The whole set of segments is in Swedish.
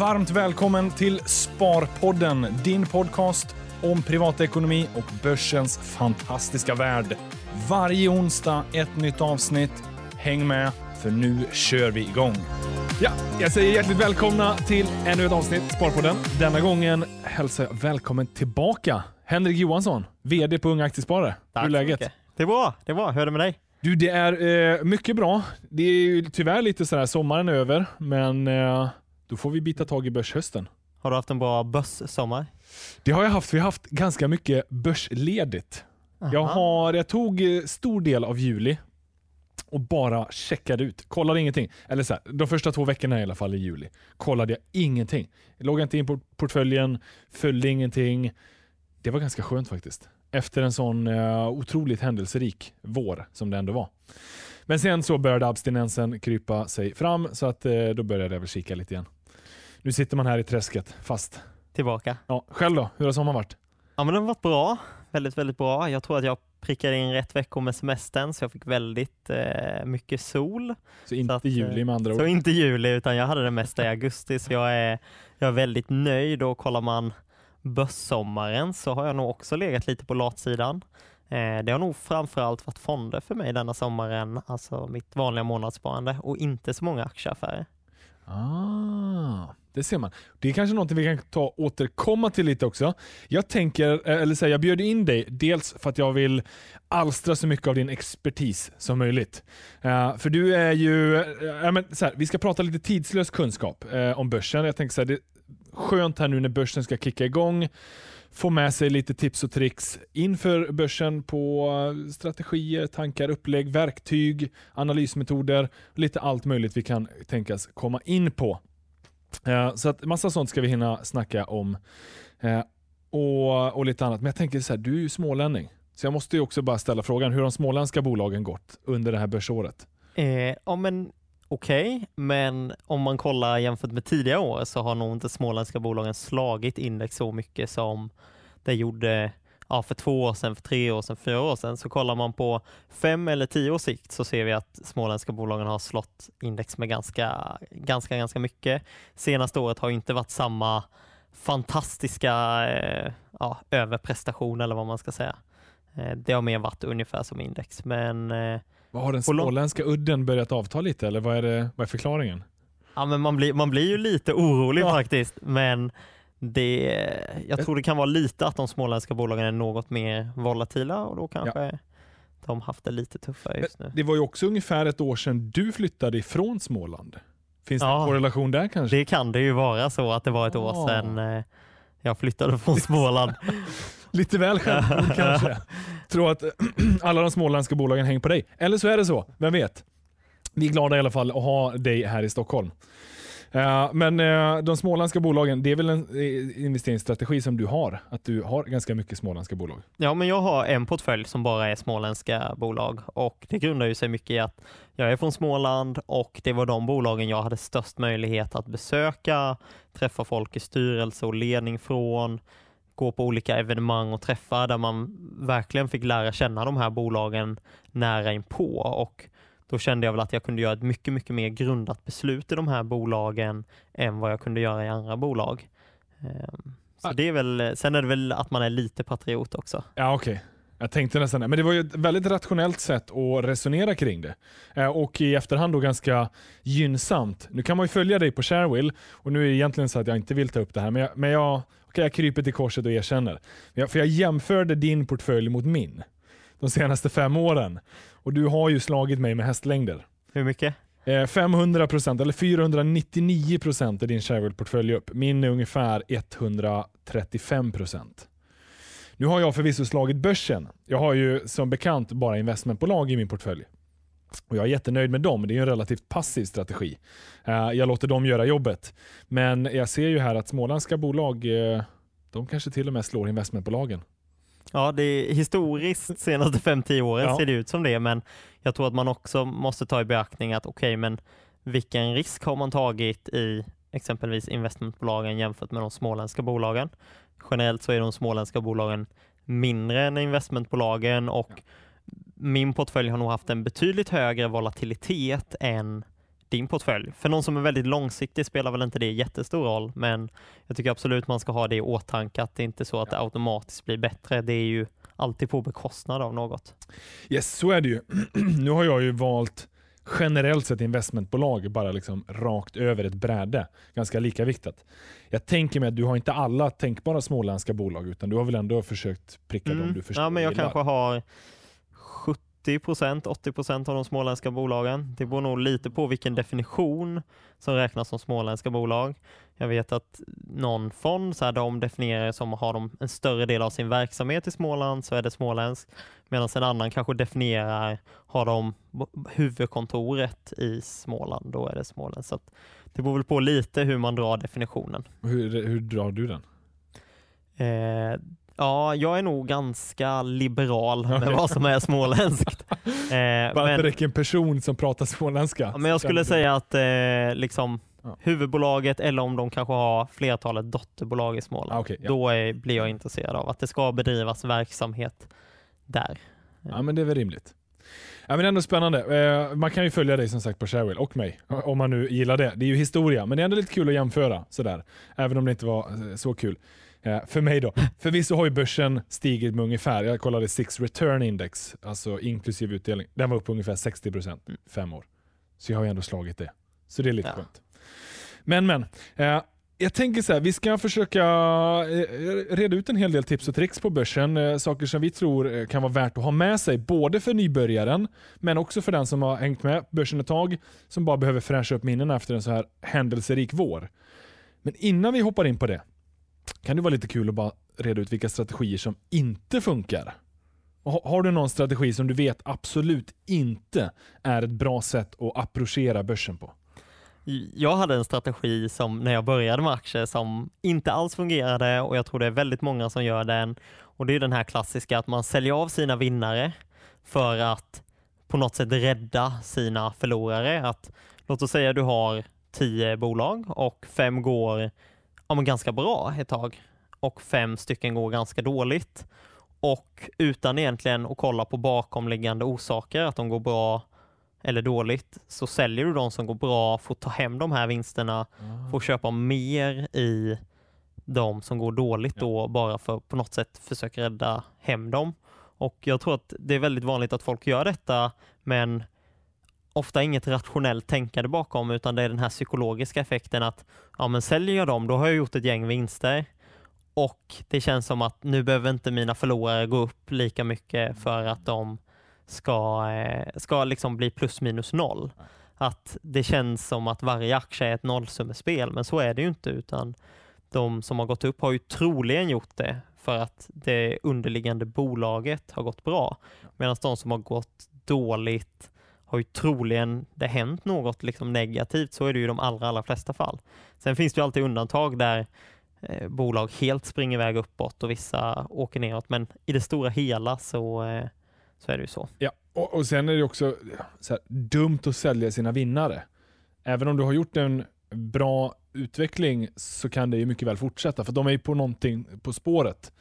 Varmt välkommen till Sparpodden, din podcast om privatekonomi och börsens fantastiska värld. Varje onsdag ett nytt avsnitt. Häng med, för nu kör vi igång. Ja, jag säger hjärtligt välkomna till ännu ett avsnitt Sparpodden. Denna gången hälsar jag välkommen tillbaka Henrik Johansson, VD på Unga Aktiesparare. Tack Hur är läget? mycket. Det är bra, det är bra. Hur är det med dig? Du, det är eh, mycket bra. Det är ju tyvärr lite sådär, sommaren är över, men eh, då får vi bita tag i börshösten. Har du haft en bra börssommar? Det har jag haft. Vi har haft ganska mycket börsledigt. Jag, har, jag tog eh, stor del av juli och bara checkade ut. Kollade ingenting. Eller så här, de första två veckorna i alla fall i juli kollade jag ingenting. Jag loggade inte in på portföljen, följde ingenting. Det var ganska skönt faktiskt. Efter en sån uh, otroligt händelserik vår som det ändå var. Men sen så började abstinensen krypa sig fram så att eh, då började jag väl kika lite igen. Nu sitter man här i träsket fast. Tillbaka. Ja, själv då? Hur har sommaren varit? Ja, men den har varit bra. Väldigt, väldigt bra. Jag tror att jag prickade in rätt veckor med semestern, så jag fick väldigt eh, mycket sol. Så inte att, eh, juli med andra ord. Så inte juli, utan jag hade det mesta i augusti, så jag är, jag är väldigt nöjd. Och kollar man börssommaren så har jag nog också legat lite på latsidan. Eh, det har nog framförallt varit fonder för mig denna sommaren, alltså mitt vanliga månadssparande och inte så många aktieaffärer. Ah, det ser man. Det är kanske något vi kan ta återkomma till lite också. Jag tänker, eh, eller säga, jag bjöd in dig dels för att jag vill alstra så mycket av din expertis som möjligt. Uh, för du är ju, uh, men, så här, vi ska prata lite tidslös kunskap uh, om börsen. Jag tänker så här, det är skönt här nu när börsen ska kicka igång få med sig lite tips och tricks inför börsen på strategier, tankar, upplägg, verktyg, analysmetoder, lite allt möjligt vi kan tänkas komma in på. Eh, Så att massa sånt ska vi hinna snacka om Eh, och, och lite annat. Men jag tänker så här, du är ju smålänning. Så jag måste ju också bara ställa frågan, hur har de småländska bolagen gått under det här börsåret? Eh, ja men okej, men om man kollar jämfört med tidigare år så har nog inte småländska bolagen slagit index så mycket som det gjorde ja, för två år sedan, för tre år sedan, för fyra år sedan. Så kollar man på fem eller tio års sikt så ser vi att småländska bolagen har slått index med ganska, ganska, ganska mycket. Senaste året har inte varit samma fantastiska eh, ja, överprestation eller vad man ska säga. Eh, det har mer varit ungefär som index, men eh, Vad Har den småländska udden börjat avta lite eller vad är, det, vad är förklaringen? Ja, men man, blir, man blir ju lite orolig Ja. faktiskt, men det, jag tror det kan vara lite att de småländska bolagen är något mer volatila och då kanske de haft det lite tuffare just nu. Det var ju också ungefär ett år sedan du flyttade ifrån Småland. Finns det Ja. en korrelation där kanske? Det kan det ju vara så att det var ett år sedan eh, jag flyttade från Småland. Lite väl självgod kanske. Tror att alla de småländska bolagen hänger på dig. Eller så är det så, vem vet? Vi är glada i alla fall att ha dig här i Stockholm. Eh, men eh, de småländska bolagen, det är väl en eh, investeringsstrategi som du har? Att du har ganska mycket småländska bolag? Ja, men jag har en portfölj som bara är småländska bolag och det grundar ju sig mycket i att jag är från Småland och det var de bolagen jag hade störst möjlighet att besöka, träffa folk i styrelse och ledning från, gå på olika evenemang och träffar där man verkligen fick lära känna de här bolagen nära inpå och då kände jag väl att jag kunde göra ett mycket, mycket mer grundat beslut i de här bolagen än vad jag kunde göra i andra bolag. Ehm, Så Ah. det är väl, sen är det väl att man är lite patriot också. Ja, okej. Jag tänkte nästan det. Men det var ju ett väldigt rationellt sätt att resonera kring det. Eh, och i efterhand då ganska gynnsamt. Nu kan man ju följa dig på Sharewill och nu är det egentligen så att jag inte vill ta upp det här, men jag, men jag, okej, jag kryper till korset och erkänner. Jag, för jag jämförde din portfölj mot min de senaste fem åren. Och du har ju slagit mig med hästlängder. Hur mycket? Eh, 500% eller 499% är din Sharewill-portfölj upp. Min är ungefär 135%. Nu har jag förvisso slagit börsen. Jag har ju som bekant bara investmentbolag i min portfölj. Och Jag är jättenöjd med dem. Det är ju en relativt passiv strategi. Eh, Jag låter dem göra jobbet. Men jag ser ju här att småländska bolag, eh, de kanske till och med slår investmentbolagen. Ja, det är historiskt senaste 5-10 åren Ja. ser det ut som det, men jag tror att man också måste ta i beaktning att okej, men vilken risk har man tagit i exempelvis investmentbolagen jämfört med de småländska bolagen? Generellt så är de småländska bolagen mindre än investmentbolagen och min portfölj har nog haft en betydligt högre volatilitet än din portfölj. För någon som är väldigt långsiktig spelar väl inte det jättestor roll, men jag tycker absolut man ska ha det i åtanke att det inte är så att det automatiskt blir bättre. Det är ju alltid på bekostnad av något. Yes, så är det ju. nu har jag ju valt generellt sett investmentbolag bara liksom rakt över ett bräde. Ganska lika viktat. Jag tänker mig att du har inte alla tänkbara småländska bolag utan du har väl ändå försökt pricka mm. dem du förstår Ja, men jag kanske har 70% 80% av de småländska bolagen. Det beror nog lite på vilken definition som räknas som småländska bolag. Jag vet att någon fond, så här, de definierar som har de en större del av sin verksamhet i Småland så är det småländskt. Medan en annan kanske definierar, har de huvudkontoret i Småland, då är det småländskt. Så det beror väl på lite hur man drar definitionen. Hur, hur drar du den? Eh, Ja, jag är nog ganska liberal med okay. vad som är småländskt. eh, Bara men, att det räcker en person som pratar småländska. men jag skulle säga att eh, liksom, ja. huvudbolaget eller om de kanske har flertalet dotterbolag i Småland, ah, okay, ja. då är, blir jag intresserad av att det ska bedrivas verksamhet där. Ja, men det är väl rimligt. Ja, men ändå spännande. Eh, man kan ju följa dig som sagt på Sharewell och mig om man nu gillar det. Det är ju historia, men det är ändå lite kul att jämföra sådär. Även om det inte var eh, så kul. Eh, för mig då. Förvisso har ju börsen stigit med ungefär, jag kollade Six Return Index, alltså inklusive utdelning. Den var upp ungefär 60% fem år. Så jag har ju ändå slagit det. Så det är lite ja. skönt. Men men. Eh, jag tänker så här, vi ska försöka eh, reda ut en hel del tips och tricks på börsen. Eh, saker som vi tror kan vara värt att ha med sig, både för nybörjaren, men också för den som har hängt med börsen ett tag, som bara behöver fräscha upp minnena efter en så här händelserik vår. Men innan vi hoppar in på det, kan det vara lite kul att bara reda ut vilka strategier som inte funkar. Har du någon strategi som du vet absolut inte är ett bra sätt att approchera börsen på? Jag hade en strategi som när jag började med aktier som inte alls fungerade och jag tror det är väldigt många som gör den. Och Det är den här klassiska att man säljer av sina vinnare för att på något sätt rädda sina förlorare. Att, låt oss säga du har tio bolag och fem går ja, men ganska bra ett tag och fem stycken går ganska dåligt. Och utan egentligen att kolla på bakomliggande orsaker, att de går bra eller dåligt, så säljer du de som går bra, får ta hem de här vinsterna, mm. får köpa mer i de som går dåligt då, bara för på något sätt försöka rädda hem dem. Och jag tror att det är väldigt vanligt att folk gör detta, men ofta inget rationellt tänkande bakom utan det är den här psykologiska effekten att ja men säljer jag dem då har jag gjort ett gäng vinster. Och det känns som att nu behöver inte mina förlorare gå upp lika mycket för att de ska, eh, ska liksom bli plus minus noll. Att det känns som att varje aktie är ett nollsummespel men så är det ju inte utan de som har gått upp har ju troligen gjort det för att det underliggande bolaget har gått bra. Medan de som har gått dåligt har ju troligen det hänt något liksom negativt. Så är det ju i de allra, allra flesta fall. Sen finns det ju alltid undantag där eh, bolag helt springer iväg uppåt och vissa åker neråt. Men i det stora hela så, eh, så är det ju så. Ja, och, och sen är det också här, dumt att sälja sina vinnare. Även om du har gjort en bra utveckling så kan det ju mycket väl fortsätta för de är ju på någonting på spåret.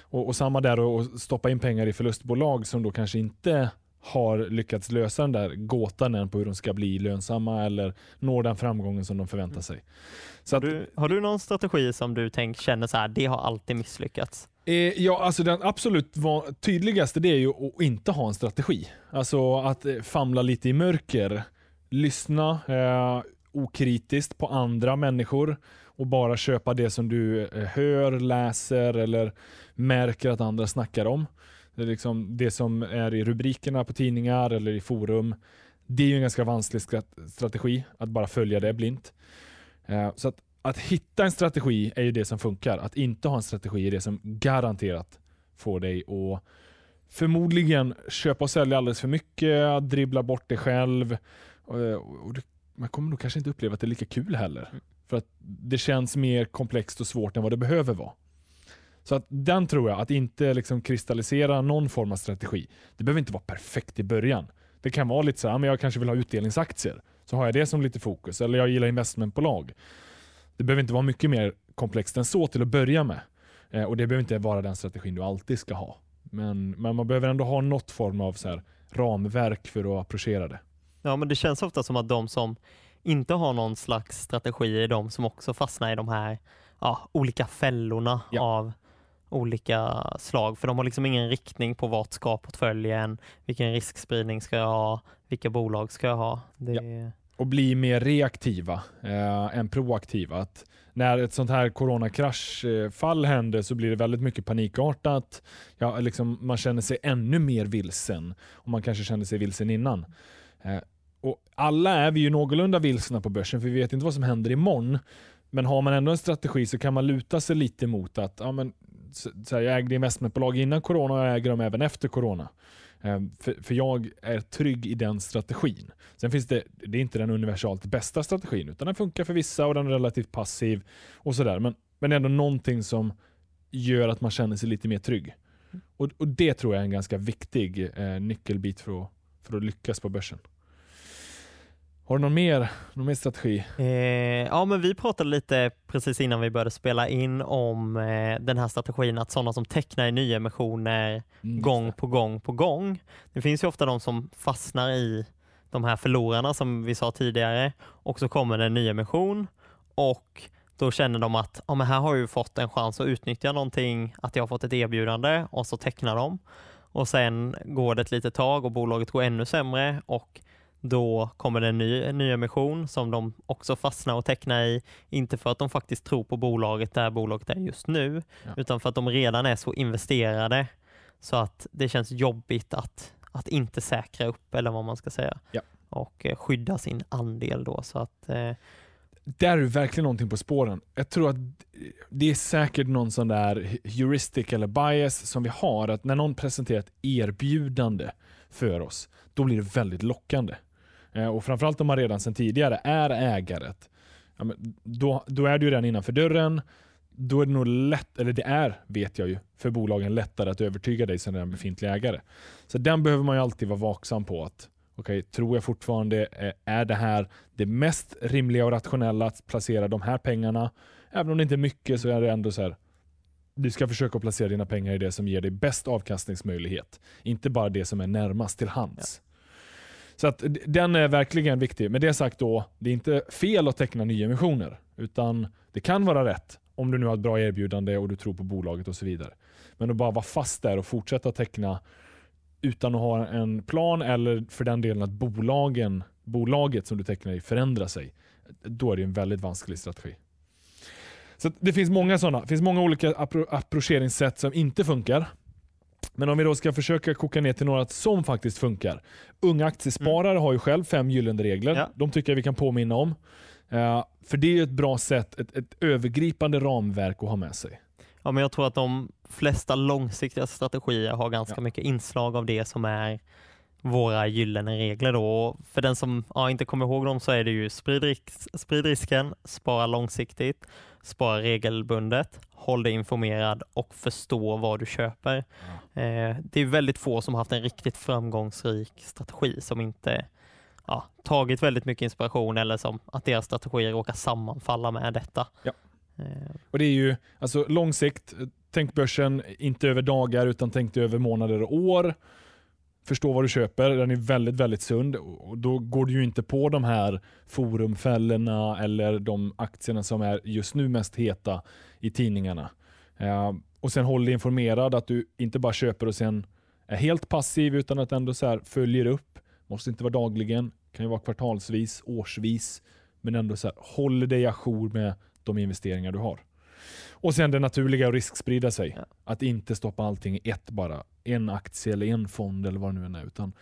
Och, och samma där att stoppa in pengar i förlustbolag som då kanske inte har lyckats lösa den där gåtan än på hur de ska bli lönsamma eller nå den framgången som de förväntar sig. Så har, du, har du någon strategi som du tänk, känner så här, det har alltid misslyckats? Eh, ja, alltså den absolut tydligaste det är ju att inte ha en strategi. Alltså att eh, famla lite i mörker, lyssna eh, okritiskt på andra människor och bara köpa det som du eh, hör, läser eller märker att andra snackar om. Det, liksom det som är i rubrikerna på tidningar eller i forum. Det är ju en ganska vansklig strategi att bara följa det blint. Eh, så att, att hitta en strategi är ju det som funkar. Att inte ha en strategi är det som garanterat får dig att förmodligen köpa och sälja alldeles för mycket, dribbla bort det själv. Och det, man kommer nog kanske inte uppleva att det är lika kul heller. Mm. För att det känns mer komplext och svårt än vad det behöver vara. Så att den tror jag, att inte liksom kristallisera någon form av strategi. Det behöver inte vara perfekt i början. Det kan vara lite så här, men jag kanske vill ha utdelningsaktier. Så har jag det som lite fokus. Eller jag gillar investmentbolag. Det behöver inte vara mycket mer komplext än så till att börja med. Eh, och det behöver inte vara den strategin du alltid ska ha. Men, men man behöver ändå ha något form av så här ramverk för att approchera det. Ja, men det känns ofta som att de som inte har någon slags strategi är de som också fastnar i de här ja, olika fällorna Ja. av olika slag. För de har liksom ingen riktning på vart ska portföljen, vilken riskspridning ska jag ha, vilka bolag ska jag ha. Det, och bli mer reaktiva eh, än proaktiva. Att när ett sånt här coronakraschfall händer så blir det väldigt mycket panikartat. Ja, liksom, man känner sig ännu mer vilsen och man kanske kände sig vilsen innan. Eh, och alla är vi ju någorlunda vilsna på börsen för vi vet inte vad som händer imorgon. Men har man ändå en strategi så kan man luta sig lite mot att ja, men, så, här, jag ägde investmentbolag innan corona och jag äger dem även efter corona. Eh, För, för jag är trygg i den strategin. Sen finns det, det är inte den universalt bästa strategin, utan den funkar för vissa och den är relativt passiv och sådär. Men, men ändå någonting som gör att man känner sig lite mer trygg. Och, och det tror jag är en ganska viktig eh, nyckelbit för att, för att lyckas på börsen. Har du någon mer, någon mer strategi? Eh, ja, men vi pratade lite precis innan vi började spela in om eh, den här strategin att sådana som tecknar i nyemissioner Mm, gång på gång på gång. Det finns ju ofta de som fastnar i de här förlorarna som vi sa tidigare och så kommer det en nyemission och då känner de att ja, men här har jag ju fått en chans att utnyttja någonting, att jag har fått ett erbjudande och så tecknar de. Och sen går det ett litet tag och bolaget går ännu sämre och då kommer det en ny, en ny emission som de också fastnar och tecknar i. Inte för att de faktiskt tror på bolaget där bolaget är just nu, Ja. utan för att de redan är så investerade så att det känns jobbigt att, att inte säkra upp eller vad man ska säga. Ja. Och eh, skydda sin andel då. Så att, eh, Där är verkligen någonting på spåren. Jag tror att det är säkert någon sån där heuristic eller bias som vi har, att när någon presenterar ett erbjudande för oss, då blir det väldigt lockande. Eh, och framförallt om man redan sedan tidigare är ägaret, ja, men då, då är du ju redan innanför dörren, då är det nog lätt, eller det är, vet jag ju, för bolagen lättare att övertyga dig som redan befintlig ägare. Så den behöver man ju alltid vara vaksam på. att okay, tror jag fortfarande, eh, är det här det mest rimliga och rationella att placera de här pengarna? Även om det inte är mycket så är det ändå så här. Du ska försöka placera dina pengar i det som ger dig bäst avkastningsmöjlighet. Inte bara det som är närmast till hands. Så att den är verkligen viktig. Med det sagt då, det är inte fel att teckna nyemissioner. Utan det kan vara rätt om du nu har ett bra erbjudande och du tror på bolaget och så vidare. Men att bara vara fast där och fortsätta teckna utan att ha en plan eller för den delen att bolagen, bolaget som du tecknar i förändrar sig. Då är det en väldigt vansklig strategi. Så det finns många sådana. Det finns många olika appro- approcheringssätt som inte funkar. Men om vi då ska försöka koka ner till några som faktiskt funkar. Unga aktiesparare har ju själv fem gyllene regler. Ja. De tycker jag vi kan påminna om. Eh, för det är ju ett bra sätt, ett, ett övergripande ramverk att ha med sig. ja, men jag tror att de flesta långsiktiga strategier har ganska Ja. mycket inslag av det som är våra gyllene regler. Då. För den som ja, inte kommer ihåg dem så är det ju sprid, ris- sprid risken, spara långsiktigt, spara regelbundet, håll dig informerad och förstå vad du köper. Eh, det är väldigt få som har haft en riktigt framgångsrik strategi som inte ja, tagit väldigt mycket inspiration eller som att deras strategier råkar sammanfalla med detta. Ja. Eh, Och det är ju alltså lång sikt, tänk börsen inte över dagar utan tänk över månader och år. Förstå vad du köper, den är väldigt, väldigt sund och då går du ju inte på de här forumfällorna eller de aktierna som är just nu mest heta i tidningarna. Eh, och sen håll dig informerad att du inte bara köper och sen är helt passiv utan att ändå så här följer upp. Måste inte vara dagligen, kan ju vara kvartalsvis, årsvis, men ändå så här, håller dig ajour med de investeringar du har. Och sen det naturliga att risksprida sig. Ja. Att inte stoppa allting i ett bara. En aktie eller en fond eller vad det nu än är. Utan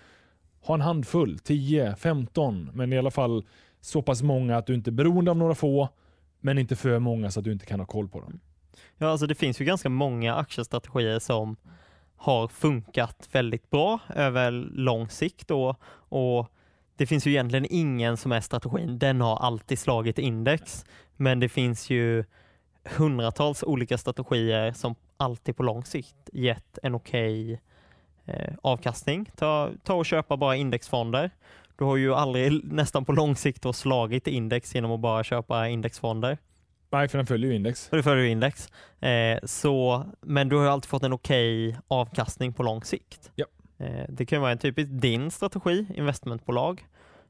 ha en handfull, 10, 15, men i alla fall så pass många att du inte är beroende av några få, men inte för många så att du inte kan ha koll på dem. Ja, alltså det finns ju ganska många aktiestrategier som har funkat väldigt bra över lång sikt då, och det finns ju egentligen ingen som är strategin, den har alltid slagit index, men det finns ju hundratals olika strategier som alltid på lång sikt gett en okej eh, avkastning. Ta, ta och köpa bara indexfonder. Du har ju aldrig nästan på lång sikt då slagit index genom att bara köpa indexfonder. Nej, för den följer ju index. Och det följer index. Eh, så, men du har alltid fått en okej avkastning på lång sikt. Ja. Eh, det kan vara en typisk din strategi, investmentbolag.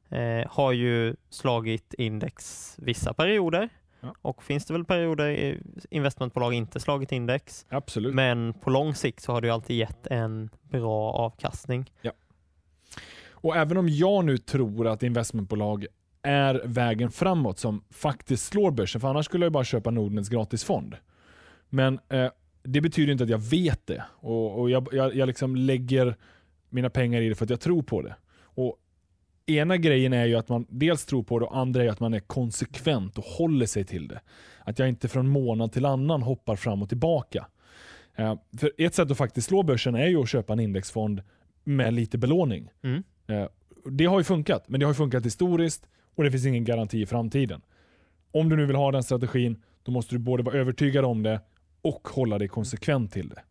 eh, har ju slagit index vissa perioder Ja. och finns det väl perioder investmentbolag inte slagit index. Absolut. Men på lång sikt så har det ju alltid gett en bra avkastning. Och även om jag nu tror att investmentbolag är vägen framåt som faktiskt slår börsen, för annars skulle jag bara köpa Nordnets gratisfond. Men eh, det betyder inte att jag vet det och, och jag, jag, jag liksom lägger mina pengar i det för att jag tror på det. Och Ena grejen är ju att man dels tror på det och andra är att man är konsekvent och håller sig till det. Att jag inte från månad till annan hoppar fram och tillbaka. Eh, för Ett sätt att faktiskt slå börsen är ju att köpa en indexfond med lite belåning. Mm. Eh, Det har ju funkat, men det har ju funkat historiskt och det finns ingen garanti i framtiden. Om du nu vill ha den strategin, då måste du både vara övertygad om det och hålla dig konsekvent till det.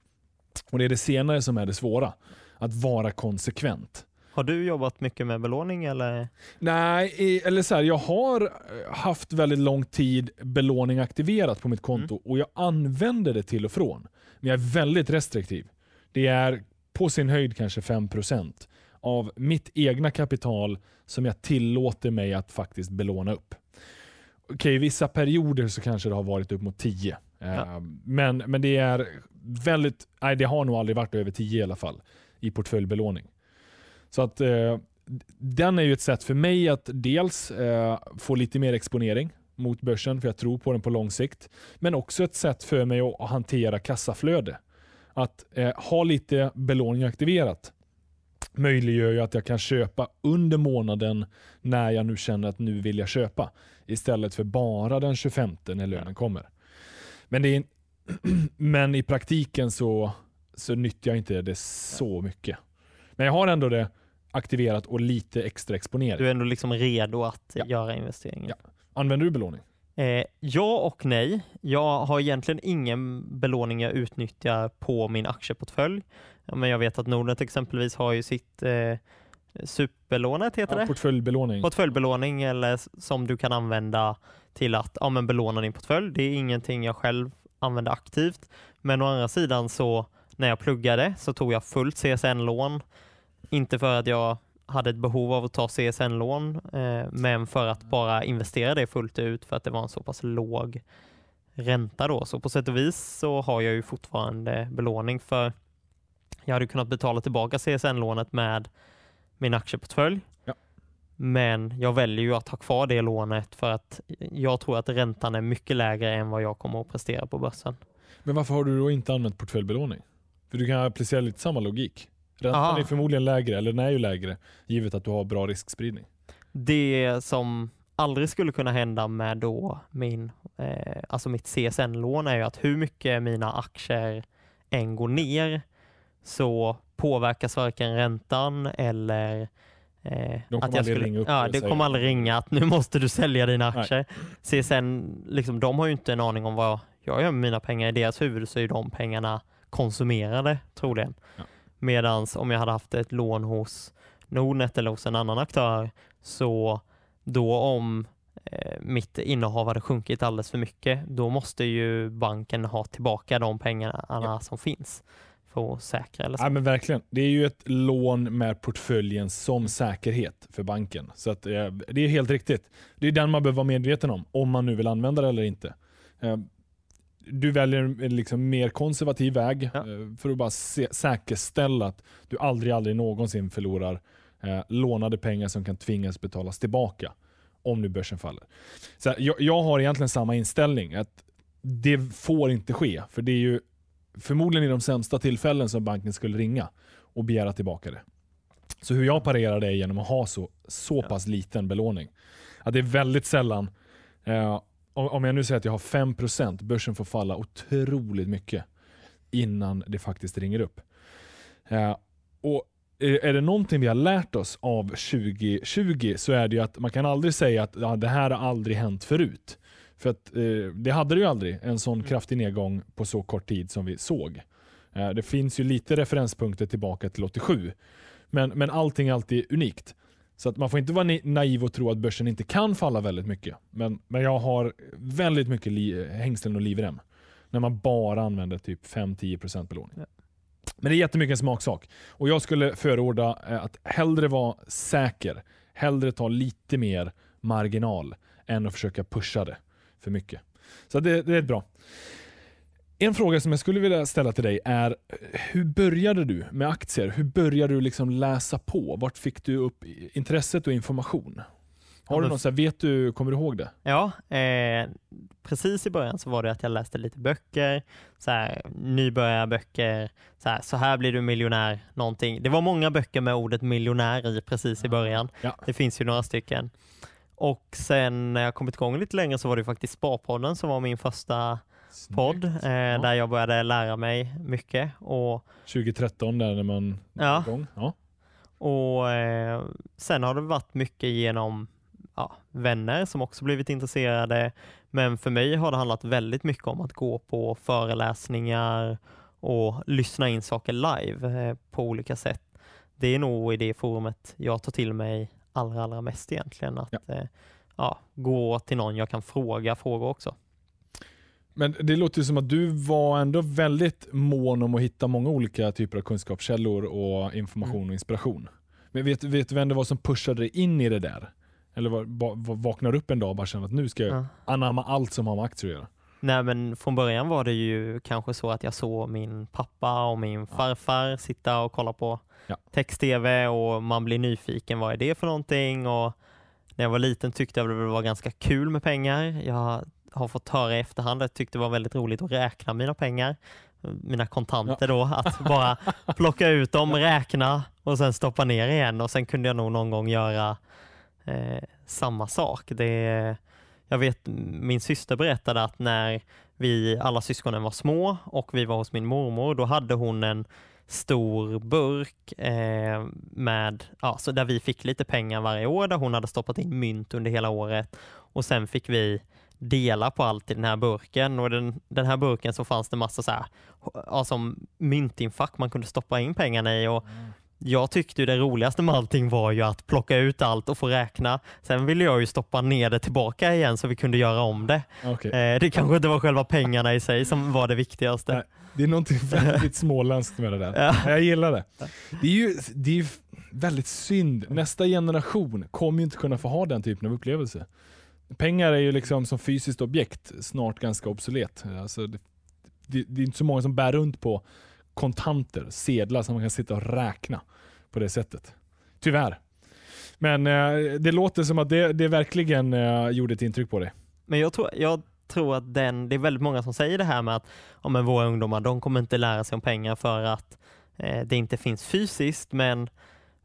Och Det är det senare som är det svåra. Att vara konsekvent. Har du jobbat mycket med belåning eller? Nej, eller så här, jag har eh, haft väldigt lång tid belåning aktiverat på mitt konto och jag använder det till och från. Men jag är väldigt restriktiv. Det är på sin höjd kanske 5% av mitt egna kapital som jag tillåter mig att faktiskt belåna upp. Okej, i vissa perioder så kanske det har varit upp mot 10. Eh, Ja. Men, men det är väldigt, nej det har nog aldrig varit över 10 i alla fall i portföljbelåning. Så att eh, den är ju ett sätt för mig att dels eh, få lite mer exponering mot börsen, för jag tror på den på lång sikt. Men också ett sätt för mig att hantera kassaflöde. Att eh, ha lite belåning aktiverat möjliggör ju att jag kan köpa under månaden när jag nu känner att nu vill jag köpa. Istället för bara den 25 när lönen kommer. Men, är, men i praktiken så, så nyttjar jag inte det så mycket. Men jag har ändå det aktiverat och lite extra exponering. Du är ändå liksom redo att Ja. göra investeringen? Ja. Använder du belåning? Eh, ja och nej. Jag har egentligen ingen belåning jag utnyttjar på min aktieportfölj. Men jag vet att Nordnet exempelvis har ju sitt eh, superlånet, heter Ja, det? portföljbelåning. Portföljbelåning eller som du kan använda till att ja, men belåna din portfölj. Det är ingenting jag själv använder aktivt. Men å andra sidan så när jag pluggade så tog jag fullt CSN-lån. Inte för att jag hade ett behov av att ta CSN-lån, eh, men för att bara investera det fullt ut för att det var en så pass låg ränta då. Så på sätt och vis så har jag ju fortfarande belåning för jag hade kunnat betala tillbaka CSN-lånet med min aktieportfölj. Ja. Men jag väljer ju att ha kvar det lånet för att jag tror att räntan är mycket lägre än vad jag kommer att prestera på börsen. Men varför har du då inte använt portföljbelåning? För du kan applicera lite samma logik. Räntan Aha. är förmodligen lägre, eller den är ju lägre, givet att du har bra riskspridning. Det som aldrig skulle kunna hända med då min, eh, alltså mitt CSN-lån är ju att hur mycket mina aktier än går ner så påverkas varken räntan eller eh, kommer att jag skulle, ringa upp ja, det kommer aldrig ringa att nu måste du sälja dina Nej. aktier. CSN, liksom, de har ju inte en aning om vad jag gör med mina pengar. I deras huvud så är de pengarna konsumerade troligen. Ja. Medan om jag hade haft ett lån hos Nordnet eller hos en annan aktör så då om eh, mitt innehav hade sjunkit alldeles för mycket, då måste ju banken ha tillbaka de pengarna Ja. som finns för att säkra eller så. Ja, men verkligen. Det är ju ett lån med portföljen som säkerhet för banken. Så att, eh, Det är helt riktigt. Det är den man behöver vara medveten om, om man nu vill använda det eller inte. Eh, du väljer en liksom mer konservativ väg Ja. eh, för att bara se, säkerställa att du aldrig, aldrig någonsin förlorar eh, lånade pengar som kan tvingas betalas tillbaka om nu börsen faller. Så här, jag, jag har egentligen samma inställning. att Det får inte ske, för det är ju förmodligen i de sämsta tillfällen som banken skulle ringa och begära tillbaka det. Så hur jag parerar det är genom att ha så, så pass liten belåning. Att det är väldigt sällan, eh, om jag nu säger att jag har 5%, börsen får falla otroligt mycket innan det faktiskt ringer upp. Eh, och är är det någonting vi har lärt oss av 2020 så är det ju att man kan aldrig säga att ja, det här har aldrig hänt förut. För att eh, det hade det ju aldrig, en sån kraftig nedgång på så kort tid som vi såg. Eh, det finns ju lite referenspunkter tillbaka till 87. Men, men allting är alltid unikt. Så att man får inte vara naiv och tro att börsen inte kan falla väldigt mycket. Men, men jag har väldigt mycket li- hängslen och livrem. När man bara använder typ 5-10% belåning. Ja. Men det är jättemycket en smaksak. Och jag skulle förorda eh, att hellre vara säker. hellre ta lite mer marginal än att försöka pusha det för mycket. Så det, det är bra. En fråga som jag skulle vilja ställa till dig är, hur började du med aktier? Hur började du liksom läsa på? Vart fick du upp intresset och information? Har du något, så här, vet du, kommer du ihåg det? Ja, eh, precis i början så var det att jag läste lite böcker, så här, nybörjarböcker, så här, så här blir du miljonär, någonting. Det var många böcker med ordet miljonär i precis i början. Ja. Det finns ju några stycken. Och sen när jag kommit igång lite längre så var det faktiskt Sparpodden som var min första podd eh, ja. där jag började lära mig mycket. Och, 2013 där när man ja. igång. Ja. Och eh, sen har det varit mycket genom ja, vänner som också blivit intresserade. Men för mig har det handlat väldigt mycket om att gå på föreläsningar och lyssna in saker live eh, på olika sätt. Det är nog i det forumet jag tar till mig allra, allra mest egentligen. Att ja. Eh, gå till någon jag kan fråga frågor också. Men det låter som att du var ändå väldigt mån om att hitta många olika typer av kunskapskällor och information mm. och inspiration. Men vet, vet du vem det var som pushade dig in i det där? Eller var, var, vaknar upp en dag och bara känner att nu ska jag ja. anamma allt som har med aktier att göra? Nej men från början var det ju kanske så att jag såg min pappa och min farfar sitta och kolla på ja. text-tv och man blir nyfiken, vad är det för någonting? Och när jag var liten tyckte jag det var ganska kul med pengar. Jag har fått höra i efterhand jag tyckte det var väldigt roligt att räkna mina pengar. Mina kontanter ja. då, att bara plocka ut dem, räkna och sen stoppa ner igen och sen kunde jag nog någon gång göra eh, samma sak. Det, jag vet min syster berättade att när vi alla syskonen var små och vi var hos min mormor, då hade hon en stor burk eh, med, ja, så där vi fick lite pengar varje år, där hon hade stoppat in mynt under hela året och sen fick vi dela på allt i den här burken och den, den här burken så fanns det massa så här, som myntinfack man kunde stoppa in pengarna i och mm. Jag tyckte det roligaste med allting var ju att plocka ut allt och få räkna. Sen ville jag ju stoppa ner det tillbaka igen så vi kunde göra om det. Okay. Eh, det kanske inte var själva pengarna i sig som var det viktigaste. Nej, det är någonting väldigt småländskt med det där. Ja. Jag gillar det. Det är ju det är väldigt synd. Nästa generation kommer ju inte kunna få ha den typen av upplevelse. Pengar är ju liksom som fysiskt objekt snart ganska obsolet. Alltså det, det, det är inte så många som bär runt på kontanter, sedlar som man kan sitta och räkna på det sättet. Tyvärr. Men eh, det låter som att det, det verkligen eh, gjorde ett intryck på dig. Men jag tror, jag tror att den, det är väldigt många som säger det här med att ja, men våra ungdomar de kommer inte lära sig om pengar för att eh, det inte finns fysiskt men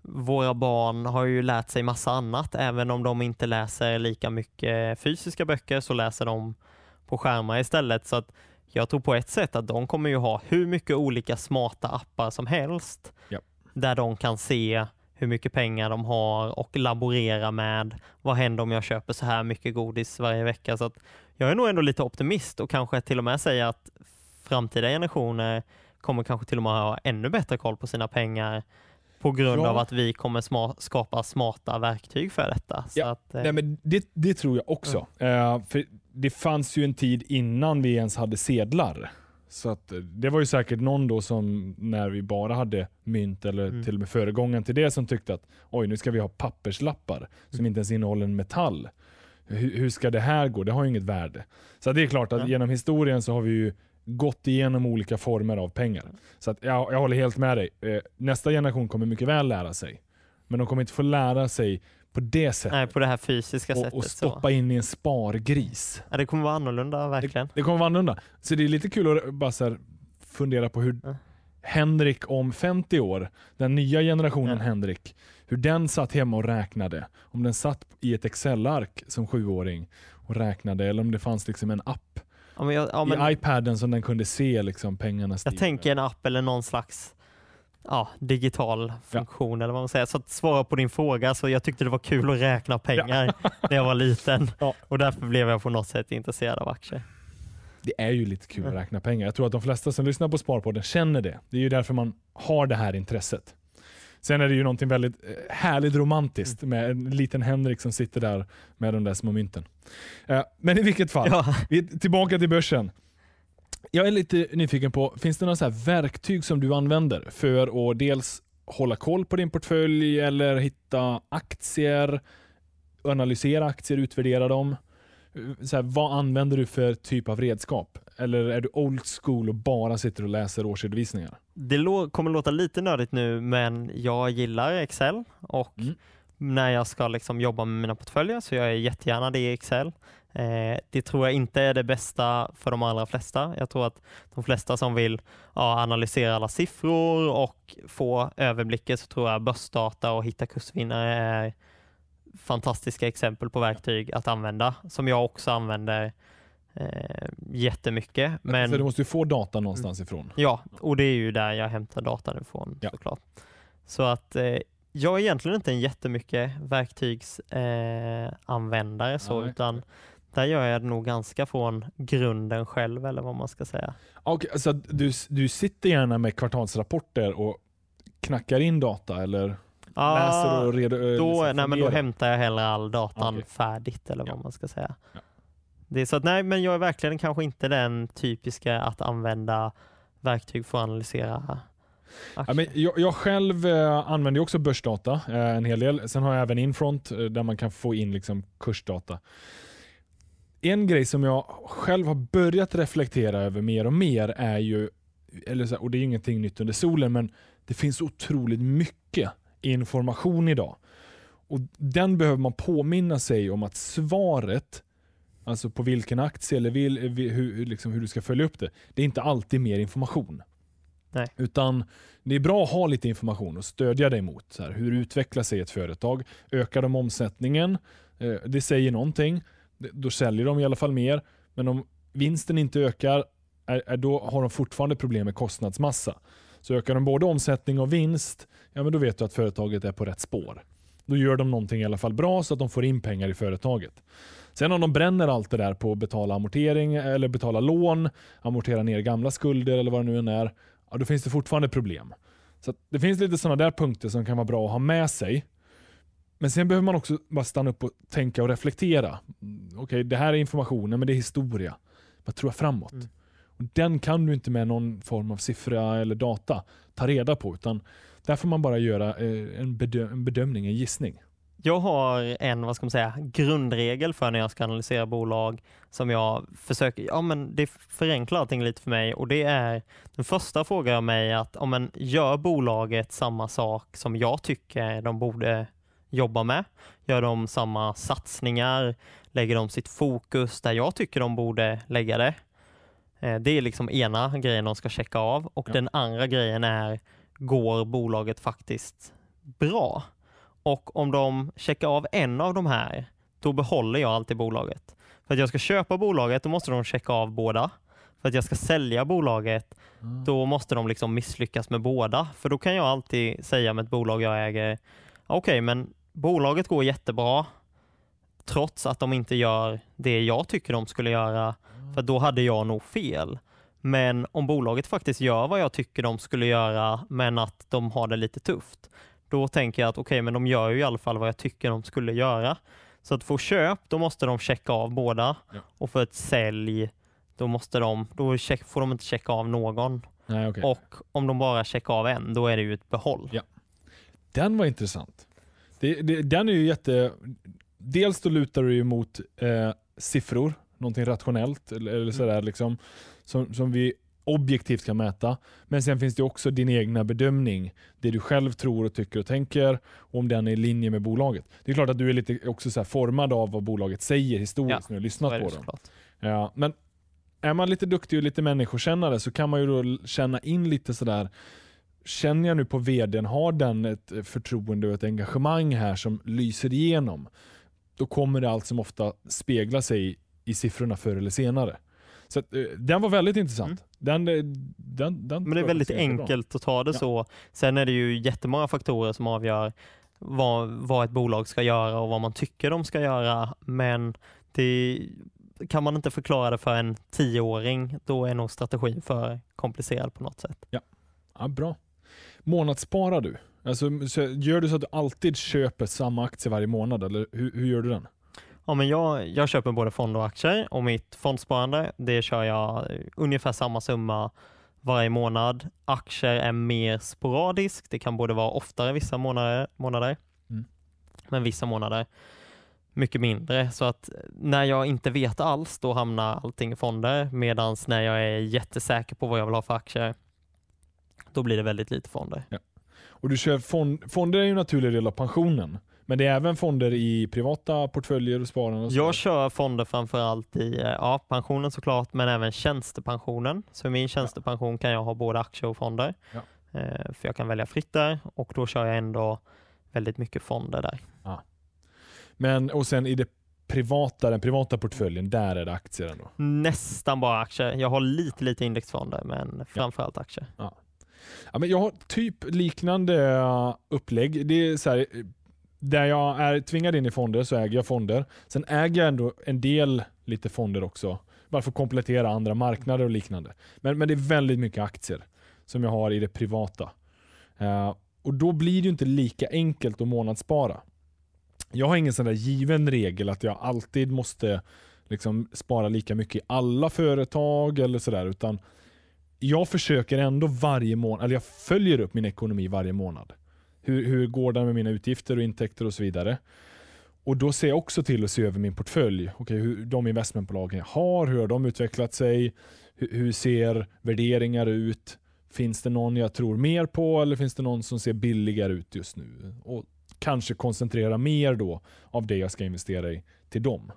våra barn har ju lärt sig massa annat. Även om de inte läser lika mycket fysiska böcker så läser de på skärmar istället. Så att jag tror på ett sätt att de kommer ju ha hur mycket olika smarta appar som helst ja. där de kan se hur mycket pengar de har och laborera med vad händer om jag köper så här mycket godis varje vecka. Så jag är nog ändå lite optimist och kanske till och med säga att framtida generationer kommer kanske till och med ha ännu bättre koll på sina pengar på grund ja. av att vi kommer sma skapa smarta verktyg för detta. Ja. Att, eh... Nej, men det, det, tror jag också. Mm. Uh, för det fanns ju en tid innan vi ens hade sedlar. Så att, eh, det var ju säkert någon då som när vi bara hade mynt eller mm. till och med föregången till det som tyckte att oj nu ska vi ha papperslappar mm. som inte ens innehåller en metall. Hur, hur, ska det här gå? Det har ju inget värde. Så det är klart att ja. genom historien så har vi ju gått igenom olika former av pengar. Så att jag, jag håller helt med dig. Eh, nästa generation kommer mycket väl lära sig. Men de kommer inte få lära sig på det sättet. Nej, på det här fysiska och, sättet. Och stoppa så. in i en spargris. Ja, det kommer vara annorlunda verkligen. Det, det kommer vara annorlunda. Så det är lite kul att bara så fundera på hur ja. Henrik om 50 år, den nya generationen ja. Henrik, hur den satt hemma och räknade. Om den satt i ett Excel-ark som sjuåring och räknade eller om det fanns liksom en app Ja, men jag, ja, men, I iPaden som den kunde se liksom pengarna stiga. Jag tänker en app eller någon slags ja, digital funktion ja. eller vad man säger. Så att svara på din fråga, så jag tyckte det var kul att räkna pengar ja. när jag var liten ja. och därför blev jag på något sätt intresserad av aktier. Det är ju lite kul att räkna pengar. Jag tror att de flesta som lyssnar på Sparpodden känner det. Det är ju därför man har det här intresset. Sen är det ju någonting väldigt eh, härligt romantiskt med en liten Henrik som sitter där med de där små mynten. Eh, men i vilket fall, ja. tillbaka till börsen. Jag är lite nyfiken på, finns det några så verktyg som du använder för att dels hålla koll på din portfölj eller hitta aktier, analysera aktier, utvärdera dem? Så här, vad använder du för typ av redskap? Eller är du old school och bara sitter och läser årsredovisningar? Det kommer låta lite nördigt nu, men jag gillar Excel och Mm. när jag ska liksom jobba med mina portföljer så gör jag jättegärna det i Excel. Eh, det tror jag inte är det bästa för de allra flesta. Jag tror att de flesta som vill ja, analysera alla siffror och få överblickar så tror jag börsdata och hitta kursvinnare är fantastiska exempel på verktyg att använda som jag också använder eh, jättemycket. Men, Så du måste ju få data någonstans ifrån. Ja, och det är ju där jag hämtar datan ifrån Ja. såklart. Så att eh, jag är egentligen inte en jättemycket verktygsanvändare eh, användare så, Nej. utan där gör jag det nog ganska från grunden själv eller vad man ska säga. Okay, så du, du sitter gärna med kvartalsrapporter och knackar in data eller läser och redo, Ah, då, liksom nej, men då hämtar jag hellre all datan Okej. färdigt eller vad Ja. man ska säga. Ja. Det är så att, nej, men jag är verkligen kanske inte den typiska att använda verktyg för att analysera Ja, men jag, jag själv eh, använder också börsdata eh, en hel del. Sen har jag även Infront eh, där man kan få in liksom, kursdata. En grej som jag själv har börjat reflektera över mer och mer är ju, eller så här, och det är ingenting nytt under solen, men det finns otroligt mycket information idag. Och Den behöver man påminna sig om att svaret, alltså på vilken aktie eller vil, vi- hur, liksom hur du ska följa upp det, det är inte alltid mer information. Nej. Utan det är bra att ha lite information och stödja dig mot. Så här, hur utvecklar sig ett företag? Ökar de omsättningen? Eh, det säger någonting. Då säljer de i alla fall mer. Men om vinsten inte ökar, är, är då har de fortfarande problem med kostnadsmassa. Så ökar de både omsättning och vinst, ja men då vet du att företaget är på rätt spår. Då gör de någonting i alla fall bra så att de får in pengar i företaget. Sen om de bränner allt det där på att betala amortering eller betala lån, amortera ner gamla skulder eller vad det nu än är, ja, då finns det fortfarande problem. Så det finns lite sådana där punkter som kan vara bra att ha med sig. Men sen behöver man också bara stanna upp och tänka och reflektera. Mm, Okej, det här är informationen, men det är historia. Vad tror jag framåt? Mm. Och den kan du inte med någon form av siffra eller data ta reda på, utan där får man bara göra eh, en, bedö- en bedömning, en gissning. Jag har en vad ska man säga, grundregel för när jag ska analysera bolag som jag försöker, ja men det förenklar allting lite för mig och det är den första frågar jag mig att om en gör bolaget samma sak som jag tycker de borde jobba med? Gör de samma satsningar? Lägger de sitt fokus där jag tycker de borde lägga det? Eh, Det är liksom ena grejen de ska checka av och Ja. den andra grejen är går bolaget faktiskt bra? Och om de checkar av en av de här, då behåller jag alltid bolaget. För att jag ska köpa bolaget, då måste de checka av båda. För att jag ska sälja bolaget, då måste de liksom misslyckas med båda. För då kan jag alltid säga med ett bolag jag äger, okej men bolaget går jättebra, trots att de inte gör det jag tycker de skulle göra, för då hade jag nog fel. Men om bolaget faktiskt gör vad jag tycker de skulle göra, men att de har det lite tufft, då tänker jag att okej, men de gör ju i alla fall vad jag tycker de skulle göra. Så att få köp, då måste de checka av båda. Ja. Och för ett sälj, då, måste de, då check, får de inte checka av någon. Nej, okej. Och om de bara checkar av en, då är det ju ett behåll. Ja. Den var intressant. Det, det, den är ju jätte... Dels då lutar du ju mot eh, siffror, någonting rationellt eller, Mm. sådär liksom, som, som vi objektivt kan mäta. Men sen finns det också din egna bedömning, det du själv tror och tycker och tänker, och om den är i linje med bolaget. Det är klart att du är lite också formad av vad bolaget säger historiskt Ja, när du har lyssnat på dem. Ja, men är man lite duktig och lite människokännare så kan man ju då känna in lite sådär, känner jag nu på vdn, har den ett förtroende och ett engagemang här som lyser igenom, då kommer det allt som ofta spegla sig i siffrorna förr eller senare. Så att, eh, den var väldigt intressant. Den, eh, den, den Men det är väldigt ganska bra. enkelt att ta det Ja. så. Sen är det ju jättemånga faktorer som avgör vad, vad ett bolag ska göra och vad man tycker de ska göra. Men det kan man inte förklara det för en tioåring, då är nog strategin för komplicerad på något sätt. Ja, bra. Månadssparar du? Alltså, så gör du så att du alltid köper samma aktie varje månad eller hur, hur gör du den? Ja, men jag, jag köper både fond och aktier och mitt fondsparande det kör jag eh, ungefär samma summa varje månad. Aktier är mer sporadiskt. Det kan både vara oftare vissa månader, månader Mm. men vissa månader mycket mindre. Så att när jag inte vet alls, då hamnar allting i fonder. Medan när jag är jättesäker på vad jag vill ha för aktier, då blir det väldigt lite fonder. Och du kör fond, fonder är ju en naturlig del av pensionen. Men det är även fonder i privata portföljer och sparande? Och. Jag kör fonder framförallt i eh, ja, pensionen såklart, men även tjänstepensionen. Så i min tjänstepension kan jag ha både aktier och fonder. Ja. Eh, För jag kan välja fritt där och då kör jag ändå väldigt mycket fonder där. Men, och sen i det privata, den privata portföljen, där är det aktier ändå? Nästan bara aktier. Jag har lite, lite indexfonder, men framförallt aktier. Ja, men jag har typ liknande uh, upplägg. Det är så här, eh, där jag är tvingad in i fonder så äger jag fonder. Sen äger jag ändå en del lite fonder också. Bara för att komplettera andra marknader och liknande. Men, men det är väldigt mycket aktier som jag har i det privata. Uh, och Då blir det ju inte lika enkelt att månadsspara. Jag har ingen sån där given regel att jag alltid måste liksom spara lika mycket i alla företag eller sådär. Utan jag försöker ändå varje månad, eller jag följer upp min ekonomi varje månad. Hur, hur går det med mina utgifter och intäkter och så vidare. Och Då ser jag också till att se över min portfölj. Okay, hur de investmentbolagen jag har, hur har de utvecklat sig? Hur, hur ser värderingar ut? Finns det någon jag tror mer på eller finns det någon som ser billigare ut just nu? Och kanske koncentrera mer då av det jag ska investera i till dem.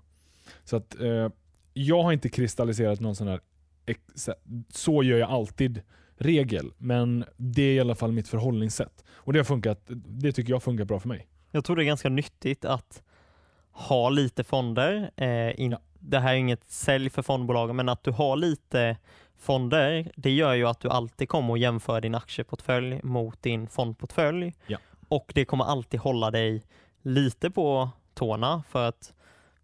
Så att eh, jag har inte kristalliserat någon sån här så gör jag alltid regel, men det är i alla fall mitt förhållningssätt. Och det har funkat, det tycker jag funkar bra för mig. Jag tror det är ganska nyttigt att ha lite fonder. Eh, in, Ja. Det här är inget sälj för fondbolagen, men att du har lite fonder, det gör ju att du alltid kommer att jämföra din aktieportfölj mot din fondportfölj. Ja. Och det kommer alltid hålla dig lite på tårna för att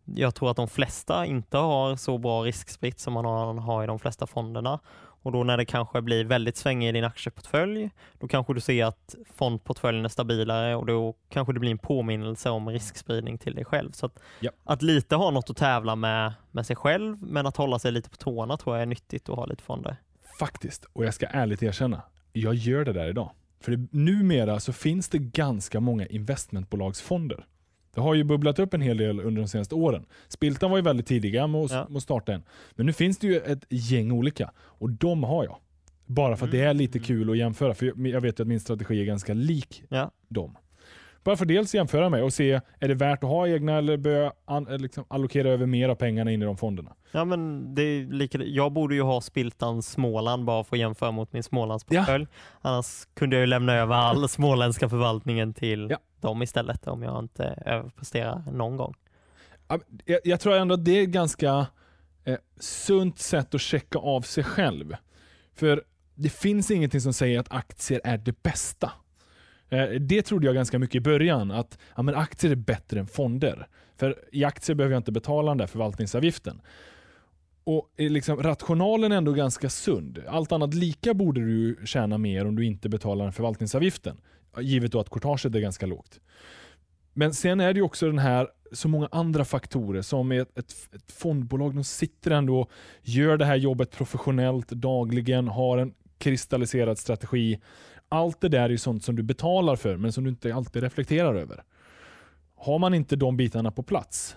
jag tror att de flesta inte har så bra riskspritt som man har, har i de flesta fonderna. Och då när det kanske blir väldigt svängigt i din aktieportfölj, då kanske du ser att fondportföljen är stabilare och då kanske det blir en påminnelse om riskspridning till dig själv. Så att, Ja. att lite ha något att tävla med, med sig själv, men att hålla sig lite på tårna tror jag är nyttigt att ha lite fonder. Faktiskt, och jag ska ärligt erkänna, jag gör det där idag. För det, numera så finns det ganska många investmentbolagsfonder. Det har ju bubblat upp en hel del under de senaste åren. Spiltan var ju väldigt tidiga med att, Ja. med starta en. Men nu finns det ju ett gäng olika och de har jag. Bara för att det är lite Mm. kul att jämföra. För jag- vet ju att min strategi är ganska lik Ja. dem. Bara för dels jämföra mig och se, är det värt att ha egna eller bör jag an, liksom allokera över mer av pengarna in i de fonderna? Ja men det är lika, jag borde ju ha Spiltan Småland bara för att jämföra mot min Smålandsportfölj. Annars kunde jag ju lämna över all småländska förvaltningen till Ja dem istället om jag inte överpresterar någon gång. Jag, jag tror ändå att det är ett ganska eh, sunt sätt att checka av sig själv. För det finns ingenting som säger att aktier är det bästa. Eh, det trodde jag ganska mycket i början, att ja, men aktier är bättre än fonder. För i aktier behöver jag inte betala den där förvaltningsavgiften. Och liksom, rationalen är ändå ganska sund. Allt annat lika borde du tjäna mer om du inte betalar den förvaltningsavgiften. Givet då att courtaget är ganska lågt. Men sen är det också den här, så många andra faktorer som ett, ett, ett fondbolag, de sitter ändå och gör det här jobbet professionellt dagligen, har en kristalliserad strategi. Allt det där är ju sånt som du betalar för men som du inte alltid reflekterar över. Har man inte de bitarna på plats,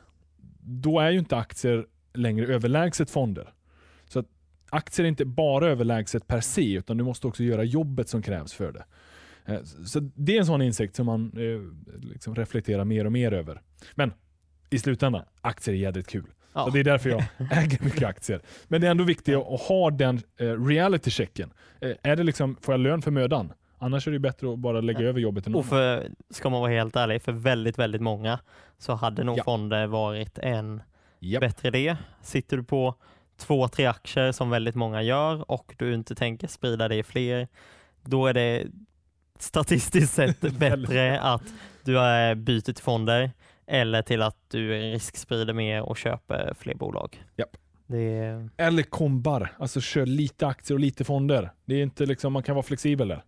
då är ju inte aktier längre överlägset fonder. Så att aktier är inte bara överlägset per se, utan du måste också göra jobbet som krävs för det. Eh, Så det är en sån insikt som man eh, liksom reflekterar mer och mer över. Men i slutändan, aktier är jädrigt kul. Ja. Så det är därför jag äger mycket aktier. Men det är ändå viktigt att ha den eh, reality checken. Är det liksom, får jag lön för mödan? Annars är det bättre att bara lägga Ja. över jobbet till någon Och för, ska man vara helt ärlig, för väldigt, väldigt många så hade nog Ja. fonder varit en Japp. bättre idé. Sitter du på två, tre aktier som väldigt många gör och du inte tänker sprida det i fler, då är det statistiskt sett bättre att du byter till fonder eller till att du risksprider mer och köper fler bolag. Det är, Eller kombar, alltså kör lite aktier och lite fonder. Det är inte liksom, man kan vara flexibel där.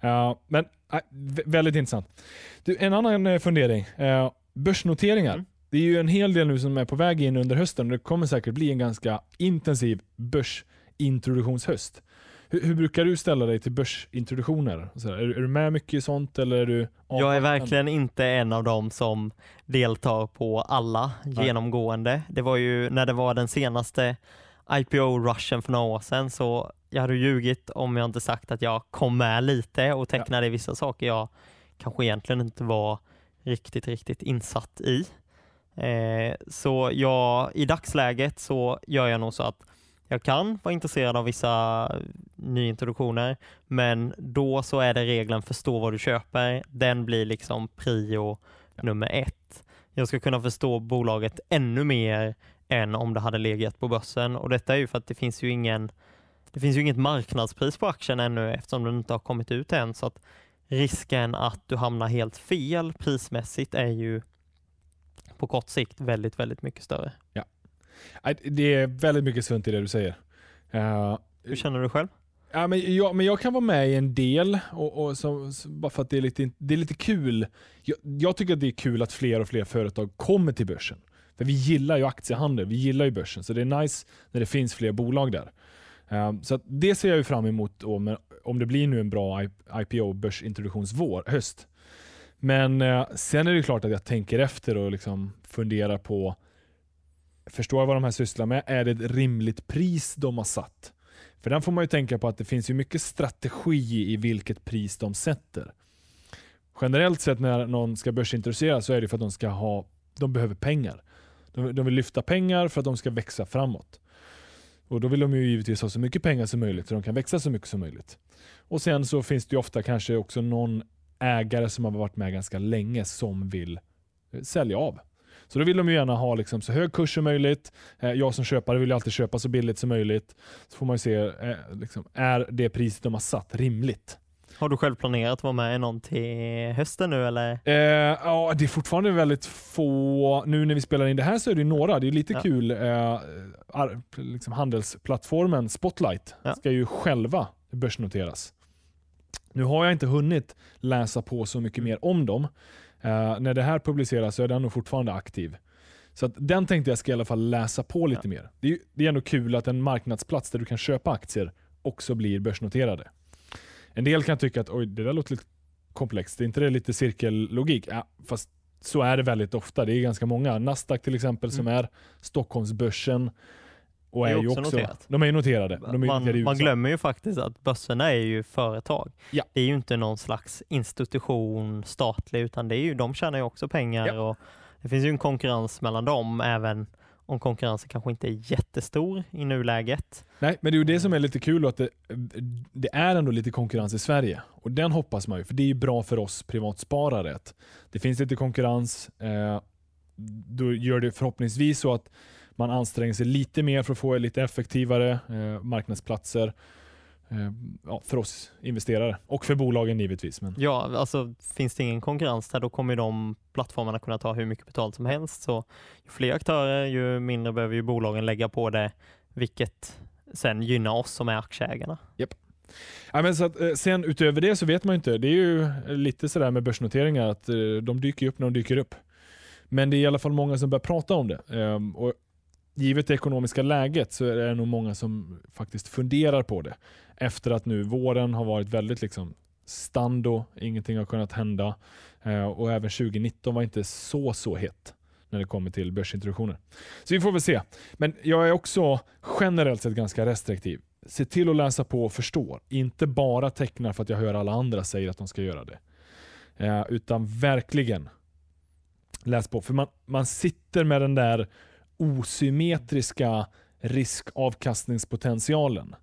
Ja, men vä- väldigt intressant. Du, en annan eh, fundering. Uh, börsnoteringar. Mm. Det är ju en hel del nu som är på väg in under hösten och det kommer säkert bli en ganska intensiv börsintroduktionshöst. Hur, hur brukar du ställa dig till börsintroduktioner? Är, du- är du med mycket i sånt eller är du Jag är verkligen inte en av dem som deltar på alla Nej. genomgående. Det var ju när det var den senaste IPO-rushen för några år sedan så jag hade ljugit om jag inte sagt att jag kom med lite och tecknade vissa saker jag kanske egentligen inte var riktigt, riktigt insatt i. Eh, så jag, i dagsläget så gör jag nog så att jag kan vara intresserad av vissa nyintroduktioner, men då så är det regeln förstå vad du köper. Den blir liksom prio nummer ett. Jag ska kunna förstå bolaget ännu mer än om det hade legat på börsen och detta är ju för att det finns ju ingen det finns ju inget marknadspris på aktien ännu eftersom den inte har kommit ut än så att risken att du hamnar helt fel prismässigt är ju på kort sikt väldigt, väldigt mycket större. Nej, Det är väldigt mycket sunt i det du säger. Eh, Hur känner du själv? Ja, men, jag, men jag kan vara med i en del, och, och så, bara för att det är lite, det är lite kul. Jag, jag tycker att det är kul att fler och fler företag kommer till börsen. För vi gillar ju aktiehandel, vi gillar ju börsen, så det är nice när det finns fler bolag där. Um, så det ser jag ju fram emot om, om det blir nu en bra IPO, börsintroduktionsvår, höst. Men eh, sen är det klart att jag tänker efter och liksom funderar på, förstår jag vad de här sysslar med? Är det ett rimligt pris de har satt? För den får man ju tänka på att det finns ju mycket strategi i vilket pris de sätter. Generellt sett när någon ska börsintroduceras så är det för att de ska ha, de behöver pengar. De, de vill lyfta pengar för att de ska växa framåt. Och då vill de ju givetvis ha så mycket pengar som möjligt så de kan växa så mycket som möjligt. Och sen så finns det ju ofta kanske också någon ägare som har varit med ganska länge som vill eh, sälja av. Så då vill de ju gärna ha liksom så hög kurs som möjligt. Eh, Jag som köpare vill ju alltid köpa så billigt som möjligt. Så får man ju se, eh, liksom, är det priset de har satt rimligt? Har du själv planerat att vara med i någon till hösten nu eller? Eh, ja, det är fortfarande väldigt få. Nu när vi spelar in det här så är det några. Det är lite Ja. kul. Eh, liksom handelsplattformen Spotlight Ja. ska ju själva börsnoteras. Nu har jag inte hunnit läsa på så mycket mer om dem. Eh, när det här publiceras så är den nog fortfarande aktiv. Så den tänkte jag ska i alla fall läsa på lite mer. Det är, ju- det är ändå kul att en marknadsplats där du kan köpa aktier också blir börsnoterade. En del kan tycka att oj, det där låter lite komplext. Är inte det lite cirkellogik? Ja, fast så är det väldigt ofta. Det är ganska många. Nasdaq till exempel som är Stockholmsbörsen. Och är är ju också noterat. de är ju noterade. De är ju noterade Man, man glömmer ju faktiskt att börserna är ju företag. Ja. Det är ju inte någon slags institution, statlig, utan det är ju, de tjänar ju också pengar Ja. och det finns ju en konkurrens mellan dem även om konkurrensen kanske inte är jättestor i nuläget. Nej, men det är ju det som är lite kul att det, det är ändå lite konkurrens i Sverige. Och den hoppas man ju, för det är ju bra för oss privatsparare. Det finns lite konkurrens. Eh, då gör det förhoppningsvis så att man anstränger sig lite mer för att få lite effektivare eh, marknadsplatser. Eh, ja, för oss investerare och för bolagen givetvis. Men Ja, alltså finns det ingen konkurrens där då kommer de plattformarna kunna ta hur mycket betalt som helst. Så ju fler aktörer, ju mindre behöver ju bolagen lägga på det, vilket sen gynnar oss som är aktieägarna. Ja, men så att, eh, sen utöver det så vet man ju inte. Det är ju lite sådär med börsnoteringar att eh, de dyker upp när de dyker upp. Men det är i alla fall många som börjar prata om det. Ehm, och givet det ekonomiska läget så är det nog många som faktiskt funderar på det. Efter att nu våren har varit väldigt liksom stando, ingenting har kunnat hända. Eh, och även 2019 var inte så, så hett när det kommer till börsintroduktioner. Så vi får väl se. Men jag är också generellt sett ganska restriktiv se till att läsa på och förstå. Inte bara teckna för att jag hör alla andra säga att de ska göra det. Eh, utan verkligen läs på. För man, man sitter med den där osymmetriska riskavkastningspotentialen.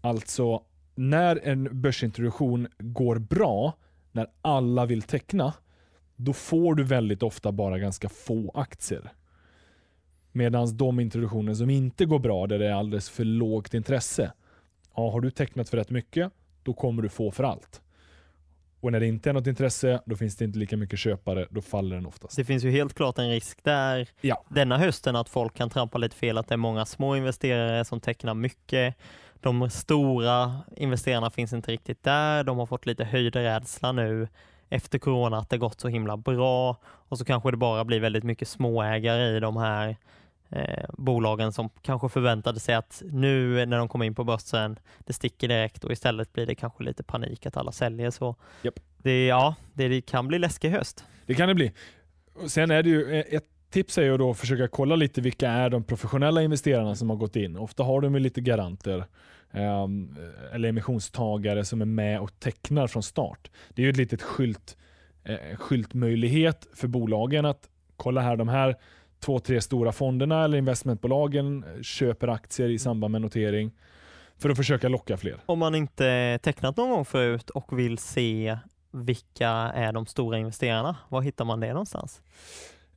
Alltså när en börsintroduktion går bra, när alla vill teckna, då får du väldigt ofta bara ganska få aktier. Medan de introduktioner som inte går bra, där det är alldeles för lågt intresse, ja, har du tecknat för rätt mycket, då kommer du få för allt. Och när det inte är något intresse, då finns det inte lika mycket köpare, då faller den oftast. Det finns ju helt klart en risk där Ja. denna hösten att folk kan trampa lite fel, att det är många små investerare som tecknar mycket. De stora investerarna finns inte riktigt där. De har fått lite höjd rädsla nu efter corona att det gått så himla bra och så kanske det bara blir väldigt mycket småägare i de här eh, bolagen som kanske förväntade sig att nu när de kommer in på börsen, det sticker direkt och istället blir det kanske lite panik att alla säljer. Så Japp. det, ja, det, kan bli läskig höst. Det kan det bli. Sen är det ju ett tips är ju då att försöka kolla lite vilka är de professionella investerarna som har gått in. Ofta har de ju lite garanter eh, eller emissionstagare som är med och tecknar från start. Det är ju ett litet skylt, eh, skyltmöjlighet för bolagen att kolla här, de här två, tre stora fonderna eller investmentbolagen köper aktier i samband med notering för att försöka locka fler. Om man inte tecknat någon gång förut och vill se vilka är de stora investerarna, var hittar man det någonstans?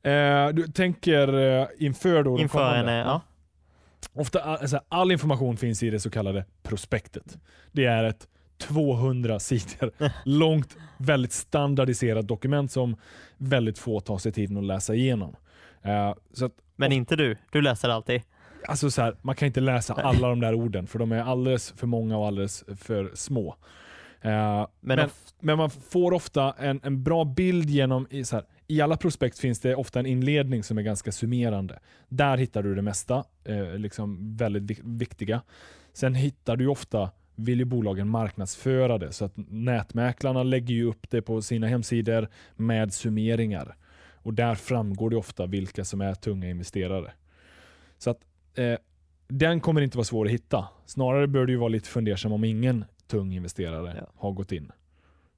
Eh, du tänker eh, inför då? Inför en, ja. Ofta, alltså, all information finns i det så kallade prospektet. Det är ett 200 sidor långt, väldigt standardiserat dokument som väldigt få tar sig tiden att läsa igenom. Eh, så att, Men inte du, du läser alltid. alltså så här, man kan inte läsa alla de där orden för de är alldeles för många och alldeles för små. Eh, Men, men, men man får ofta en, en bra bild genom, i, så här, i alla prospekt finns det ofta en inledning som är ganska summerande. Där hittar du det mesta, eh, liksom väldigt vik- viktiga. Sen hittar du ofta, vill ju bolagen marknadsföra det, så att nätmäklarna lägger ju upp det på sina hemsidor med summeringar. Och där framgår det ofta vilka som är tunga investerare. Så att eh, den kommer inte vara svår att hitta. Snarare bör du vara lite fundersam om ingen tung investerare Ja. har gått in.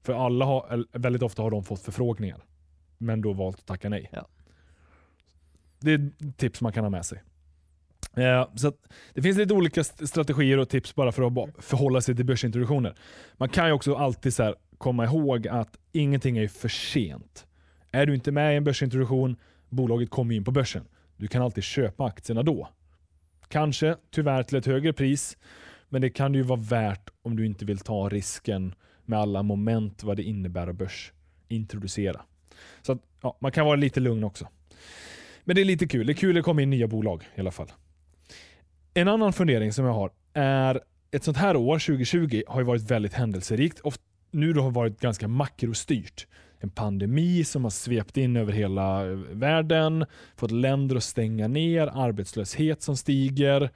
För alla har, väldigt ofta har de fått förfrågningar, men då valt att tacka nej. Ja. Det är ett tips man kan ha med sig. Eh, så att det finns lite olika st- strategier och tips bara för att förhålla sig till börsintroduktioner. Man kan ju också alltid så här komma ihåg att ingenting är för sent. Är du inte med i en börsintroduktion, bolaget kommer in på börsen. Du kan alltid köpa aktierna då. Kanske tyvärr till ett högre pris, men det kan ju vara värt om du inte vill ta risken med alla moment vad det innebär att börsintroducera. Så att, ja, man kan vara lite lugn också. Men det är lite kul. Det är kul att det kommer in nya bolag i alla fall. En annan fundering som jag har är ett sånt här år, 2020, har ju varit väldigt händelserikt. Och nu då har varit ganska makrostyrt. En pandemi som har svept in över hela eh, världen, fått länder att stänga ner, arbetslöshet som stiger.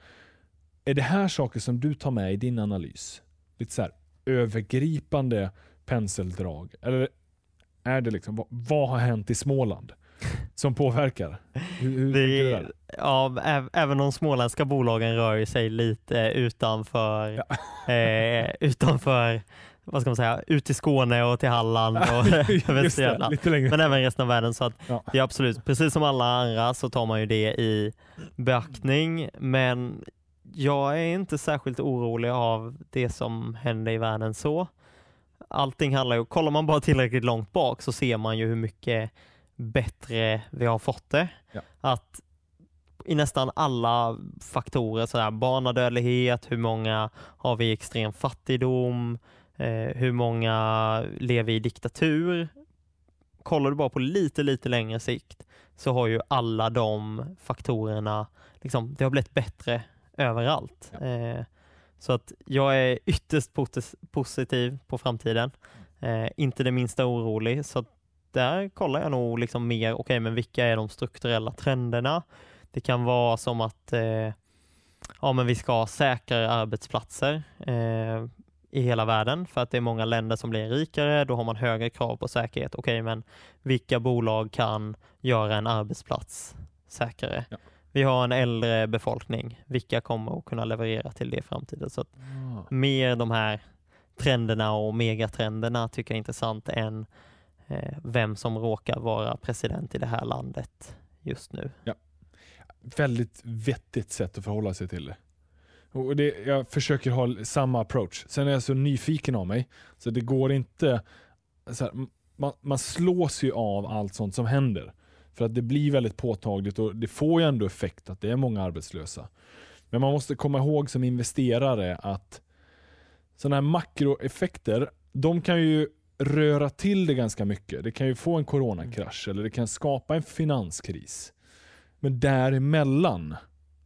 Är det här saker som du tar med i din analys? Lite så här övergripande penseldrag? Eller är det liksom, vad, vad har hänt i Småland som påverkar? Hur, hur det, är- ja, även de småländska bolagen rör sig lite utanför, eh, utanför vad ska man säga, ut i Skåne och till Halland och Västergötland. Men även resten av världen. Så att Ja. det är absolut, precis som alla andra så tar man ju det i beaktning. Men jag är inte särskilt orolig av det som händer i världen så. Allting handlar ju, kollar man bara tillräckligt långt bak så ser man ju hur mycket bättre vi har fått det. Ja. Att i nästan alla faktorer, sådär, barnadödlighet, hur många har vi i extrem fattigdom, hur många lever i diktatur. Kollar du bara på lite, lite längre sikt så har ju alla de faktorerna, liksom, det har blivit bättre överallt. Ja. Eh, så att jag är ytterst positiv på framtiden. Eh, inte det minsta orolig. Så där kollar jag nog liksom mer, okej men vilka är de strukturella trenderna? Det kan vara som att eh, ja, men vi ska ha säkrare arbetsplatser eh, i hela världen för att det är många länder som blir rikare. Då har man högre krav på säkerhet. Okej, men vilka bolag kan göra en arbetsplats säkrare? Ja. Vi har en äldre befolkning. Vilka kommer att kunna leverera till det i framtiden? Så att Ah. mer de här trenderna och megatrenderna tycker jag är intressant än eh, vem som råkar vara president i det här landet just nu. Väldigt vettigt sätt att förhålla sig till det. Och det, jag försöker ha samma approach. Sen är jag så nyfiken av mig, så det går inte... Här, man, man slås ju av allt sånt som händer. För att det blir väldigt påtagligt och det får ju ändå effekt att det är många arbetslösa. Men man måste komma ihåg som investerare att sådana här makroeffekter, de kan ju röra till det ganska mycket. Det kan ju få en coronakrasch eller det kan skapa en finanskris. Men däremellan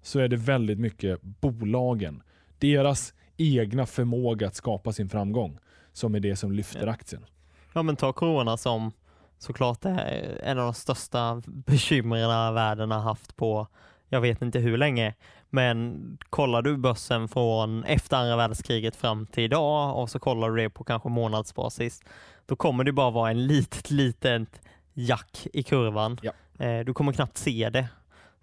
så är det väldigt mycket bolagen, deras egna förmåga att skapa sin framgång som är det som lyfter Ja. aktien. Ja men ta corona som såklart är en av de största bekymren världen har haft på jag vet inte hur länge, men kollar du börsen från efter andra världskriget fram till idag och så kollar du det på kanske månadsbasis, då kommer det bara vara en litet, litet jack i kurvan. Ja. Eh, du kommer knappt se det.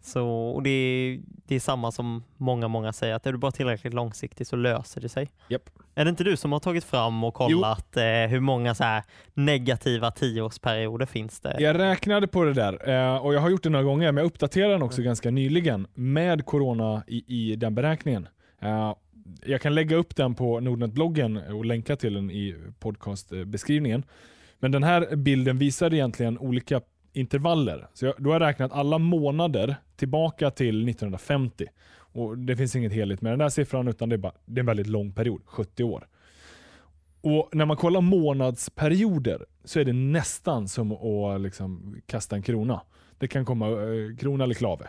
Så, och det, är, det är samma som många, många säger, att är du bara tillräckligt långsiktig så löser det sig. Japp. Är det inte du som har tagit fram och kollat eh, hur många så här negativa tioårsperioder finns det? Jag räknade på det där eh, och jag har gjort det några gånger, men jag uppdaterade den också ganska nyligen med corona i, i den beräkningen. Eh, jag kan lägga upp den på Nordnet-bloggen och länka till den i podcastbeskrivningen. Men den här bilden visar egentligen olika intervaller. Så jag, då har jag räknat alla månader tillbaka till 1950. Och Det finns inget heligt med den där siffran, utan det är, bara, det är en väldigt lång period, 70 år. Och När man kollar månadsperioder så är det nästan som att liksom kasta en krona. Det kan komma eh, krona eller klave.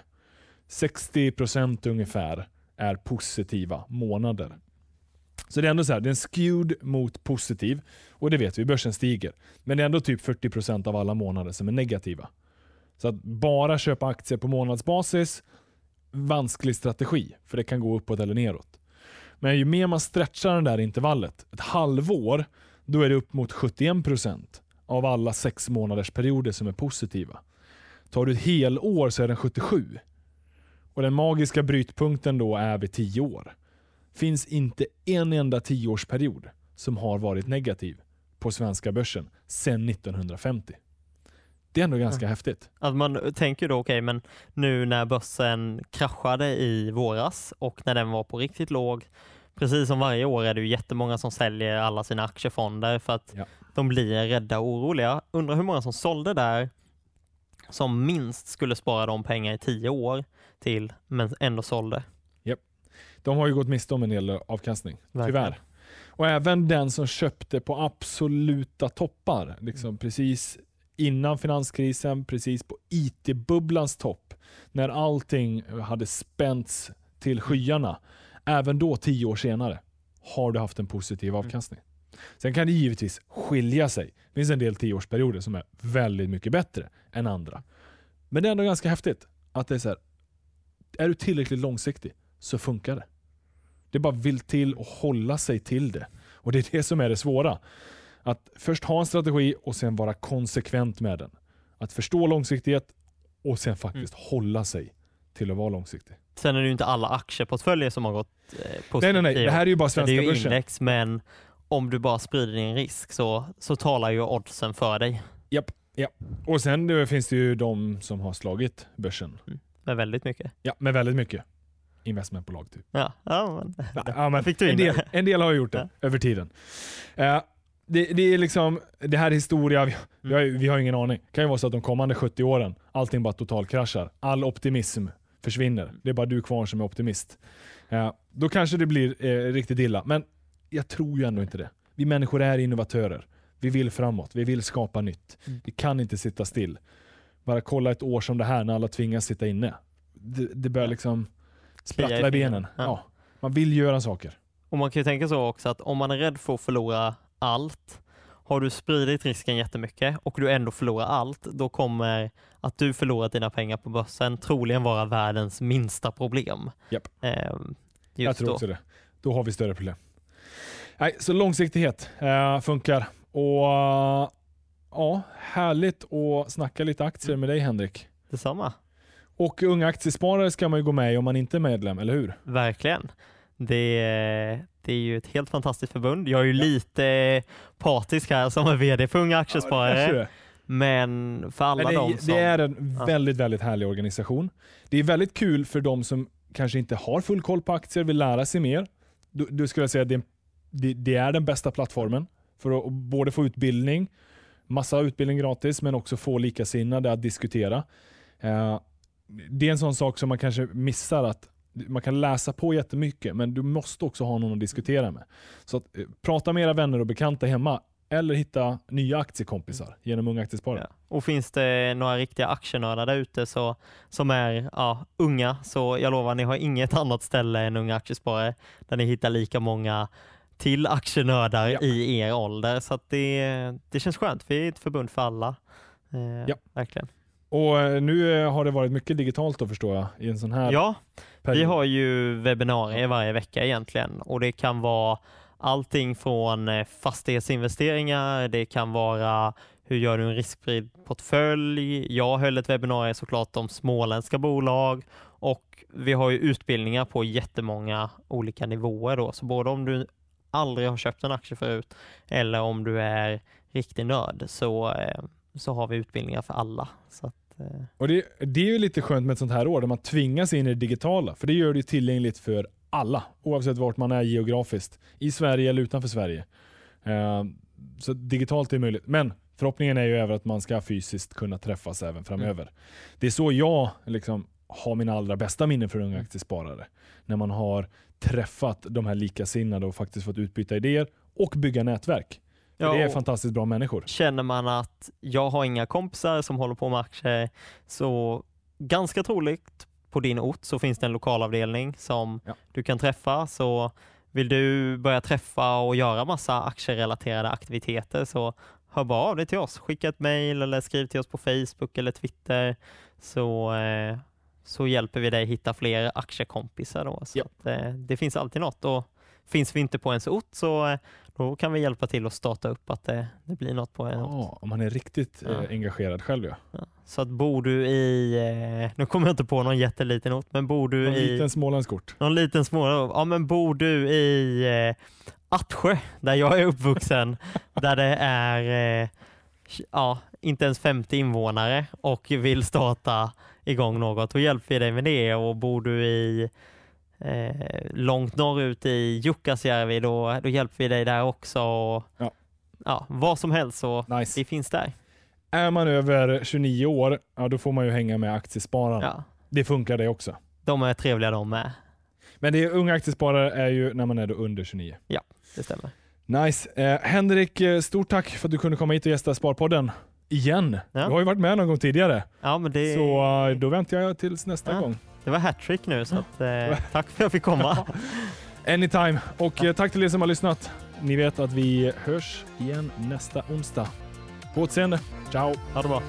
60% ungefär är positiva månader. Så det är ändå så här, den är en skewed mot positiv och det vet vi, börsen stiger. Men det är ändå typ 40% av alla månader som är negativa. Så att bara köpa aktier på månadsbasis, vansklig strategi, för det kan gå uppåt eller neråt. Men ju mer man stretchar det där intervallet, ett halvår, då är det upp mot 71% av alla sex månaders perioder som är positiva. Tar du ett helår så är den 77. Och den magiska brytpunkten då är vid 10 år. Finns inte en enda tioårsperiod som har varit negativ på svenska börsen sedan 1950. Det är ändå ganska Mm. häftigt. Att man tänker då, okej, men nu när börsen kraschade i våras och när den var på riktigt låg, precis som varje år är det ju jättemånga som säljer alla sina aktiefonder för att Ja. de blir rädda och oroliga. Undrar hur många som sålde där som minst skulle spara de pengar i tio år till, men ändå sålde. De har ju gått miste om en del avkastning, Verkligen. tyvärr. Och även den som köpte på absoluta toppar, liksom precis innan finanskrisen, precis på IT-bubblans topp, när allting hade spänts till skyarna, även då tio år senare, har du haft en positiv avkastning. Sen kan det givetvis skilja sig. Det finns en del tioårsperioder som är väldigt mycket bättre än andra. Men det är ändå ganska häftigt att det är så här, är du tillräckligt långsiktig så funkar det. Det bara vill till att hålla sig till det. Och det är det som är det svåra. Att först ha en strategi och sen vara konsekvent med den. Att förstå långsiktighet och sen faktiskt hålla sig till att vara långsiktig. Sen är det ju inte alla aktieportföljer som har gått eh, positivt. Nej, nej, nej. Det här är ju bara det svenska är ju börsen. index, men om du bara sprider din risk så, så talar ju oddsen för dig Och sen det finns det ju de som har slagit börsen. med väldigt mycket. Ja, med väldigt mycket. Investmentbolag typ. Ja, ja men, Ja, men fick du en, del, en del har gjort det över tiden. Eh, det, det är liksom, det här är historia, vi, vi, har, vi har ingen aning. Det kan ju vara så att de kommande 70 åren, allting bara totalkraschar. All optimism försvinner. Det är bara du kvar som är optimist. Eh, då kanske det blir eh, riktigt illa, men jag tror ju ändå inte det. Vi människor är innovatörer. Vi vill framåt, vi vill skapa nytt. Mm. Vi kan inte sitta still. Bara kolla ett år som det här när alla tvingas sitta inne. Det, det börjar Ja. liksom Klia i benen. Ja. Ja. Man vill göra saker. Och man kan ju tänka så också att om man är rädd för att förlora allt, har du spridit risken jättemycket och du ändå förlorar allt, då kommer att du förlorat dina pengar på börsen troligen vara världens minsta problem. Japp. Ehm, Jag tror då. också det. Då har vi större problem. Nej, så långsiktighet eh, funkar. Och eh, ja, Härligt att snacka lite aktier med dig Henrik. Detsamma. Och unga aktiesparare ska man ju gå med i om man inte är medlem, eller hur? Verkligen. Det är, det är ju ett helt fantastiskt förbund. Jag är ju lite partisk här som är VD för Unga Aktiesparare. det. Men för alla Men de det, som... det är en Ja. väldigt, väldigt härlig organisation. Det är väldigt kul för de som kanske inte har full koll på aktier, vill lära sig mer. Du, du skulle säga att det, det, det är den bästa plattformen för att både få utbildning, massa utbildning gratis, men också få likasinnade att diskutera. Eh, det är en sån sak som man kanske missar att man kan läsa på jättemycket, men du måste också ha någon att diskutera med. Så att, eh, prata med era vänner och bekanta hemma, eller hitta nya aktiekompisar genom Unga Aktiesparare. Ja. Och finns det några riktiga aktienördar där ute så, som är ja, unga, så jag lovar, ni har inget annat ställe än Unga Aktiesparare där ni hittar lika många till aktienördar Ja. i er ålder. Så det, det känns skönt. Vi är ett förbund för alla. Eh, Ja. Verkligen. Och eh, nu eh, har det varit mycket digitalt då förstår jag i en sån här Ja, period. vi har ju webbinarier varje vecka egentligen och det kan vara allting från eh, fastighetsinvesteringar, det kan vara hur gör du en riskfri portfölj? Jag höll ett webbinarium såklart om småländska bolag och vi har ju utbildningar på jättemånga olika nivåer då, så både om du aldrig har köpt en aktie förut eller om du är riktig nörd så, så har vi utbildningar för alla. Så Och det, det är ju lite skönt med ett sånt här år där man tvingas in i det digitala, för det gör det tillgängligt för alla, oavsett vart man är geografiskt, i Sverige eller utanför Sverige. Eh, så digitalt är möjligt, men förhoppningen är ju även att man ska fysiskt kunna träffas även framöver. Det är så jag liksom har mina allra bästa minnen för unga aktiesparare. När man har träffat de här likasinnade och faktiskt fått utbyta idéer och bygga nätverk. Ja, det är fantastiskt bra människor. Känner man att jag har inga kompisar som håller på med aktier så ganska troligt på din ort så finns det en lokalavdelning som Ja. du kan träffa. Så vill du börja träffa och göra massa aktierelaterade aktiviteter så hör bara av dig till oss. Skicka ett mejl eller skriv till oss på Facebook eller Twitter så, eh, så hjälper vi dig hitta fler aktiekompisar. Då. Så Ja. att, eh, det finns alltid något. Och finns vi inte på ens ort så eh, då kan vi hjälpa till att starta upp att det, det blir något på en ort. Ja, om man är riktigt Ja. eh, engagerad själv ja. Ja. Så att bor du i, eh, nu kommer jag inte på någon jätteliten ort, men bor du En i liten småländsk ort. någon liten små, ja men bor du i eh, Attsjö, där jag är uppvuxen, där det är eh, ja, inte ens 50 invånare och vill starta igång något, då hjälper vi dig med det. Och bor du i eh, långt norrut i Jukkasjärvi, då, då hjälper vi dig där också. Och, Ja. ja, vad som helst så Nice. vi finns där. Är man över 29 år, ja, då får man ju hänga med aktiespararna. Ja, Det funkar det också. de är trevliga de med. Men det är unga aktiesparare är ju när man är under 29. Det stämmer. Nice. Eh, Henrik, eh, stort tack för att du kunde komma hit och gästa Sparpodden. Igen. Ja. Du har ju varit med någon gång tidigare. Ja, det, Så eh, då väntar jag tills nästa Ja. gång. Det var hattrick nu, så att, eh, tack för att jag fick komma. Anytime. Och eh, tack till er som har lyssnat. Ni vet att vi hörs igen nästa onsdag. På återseende. Ciao! Ha det bra.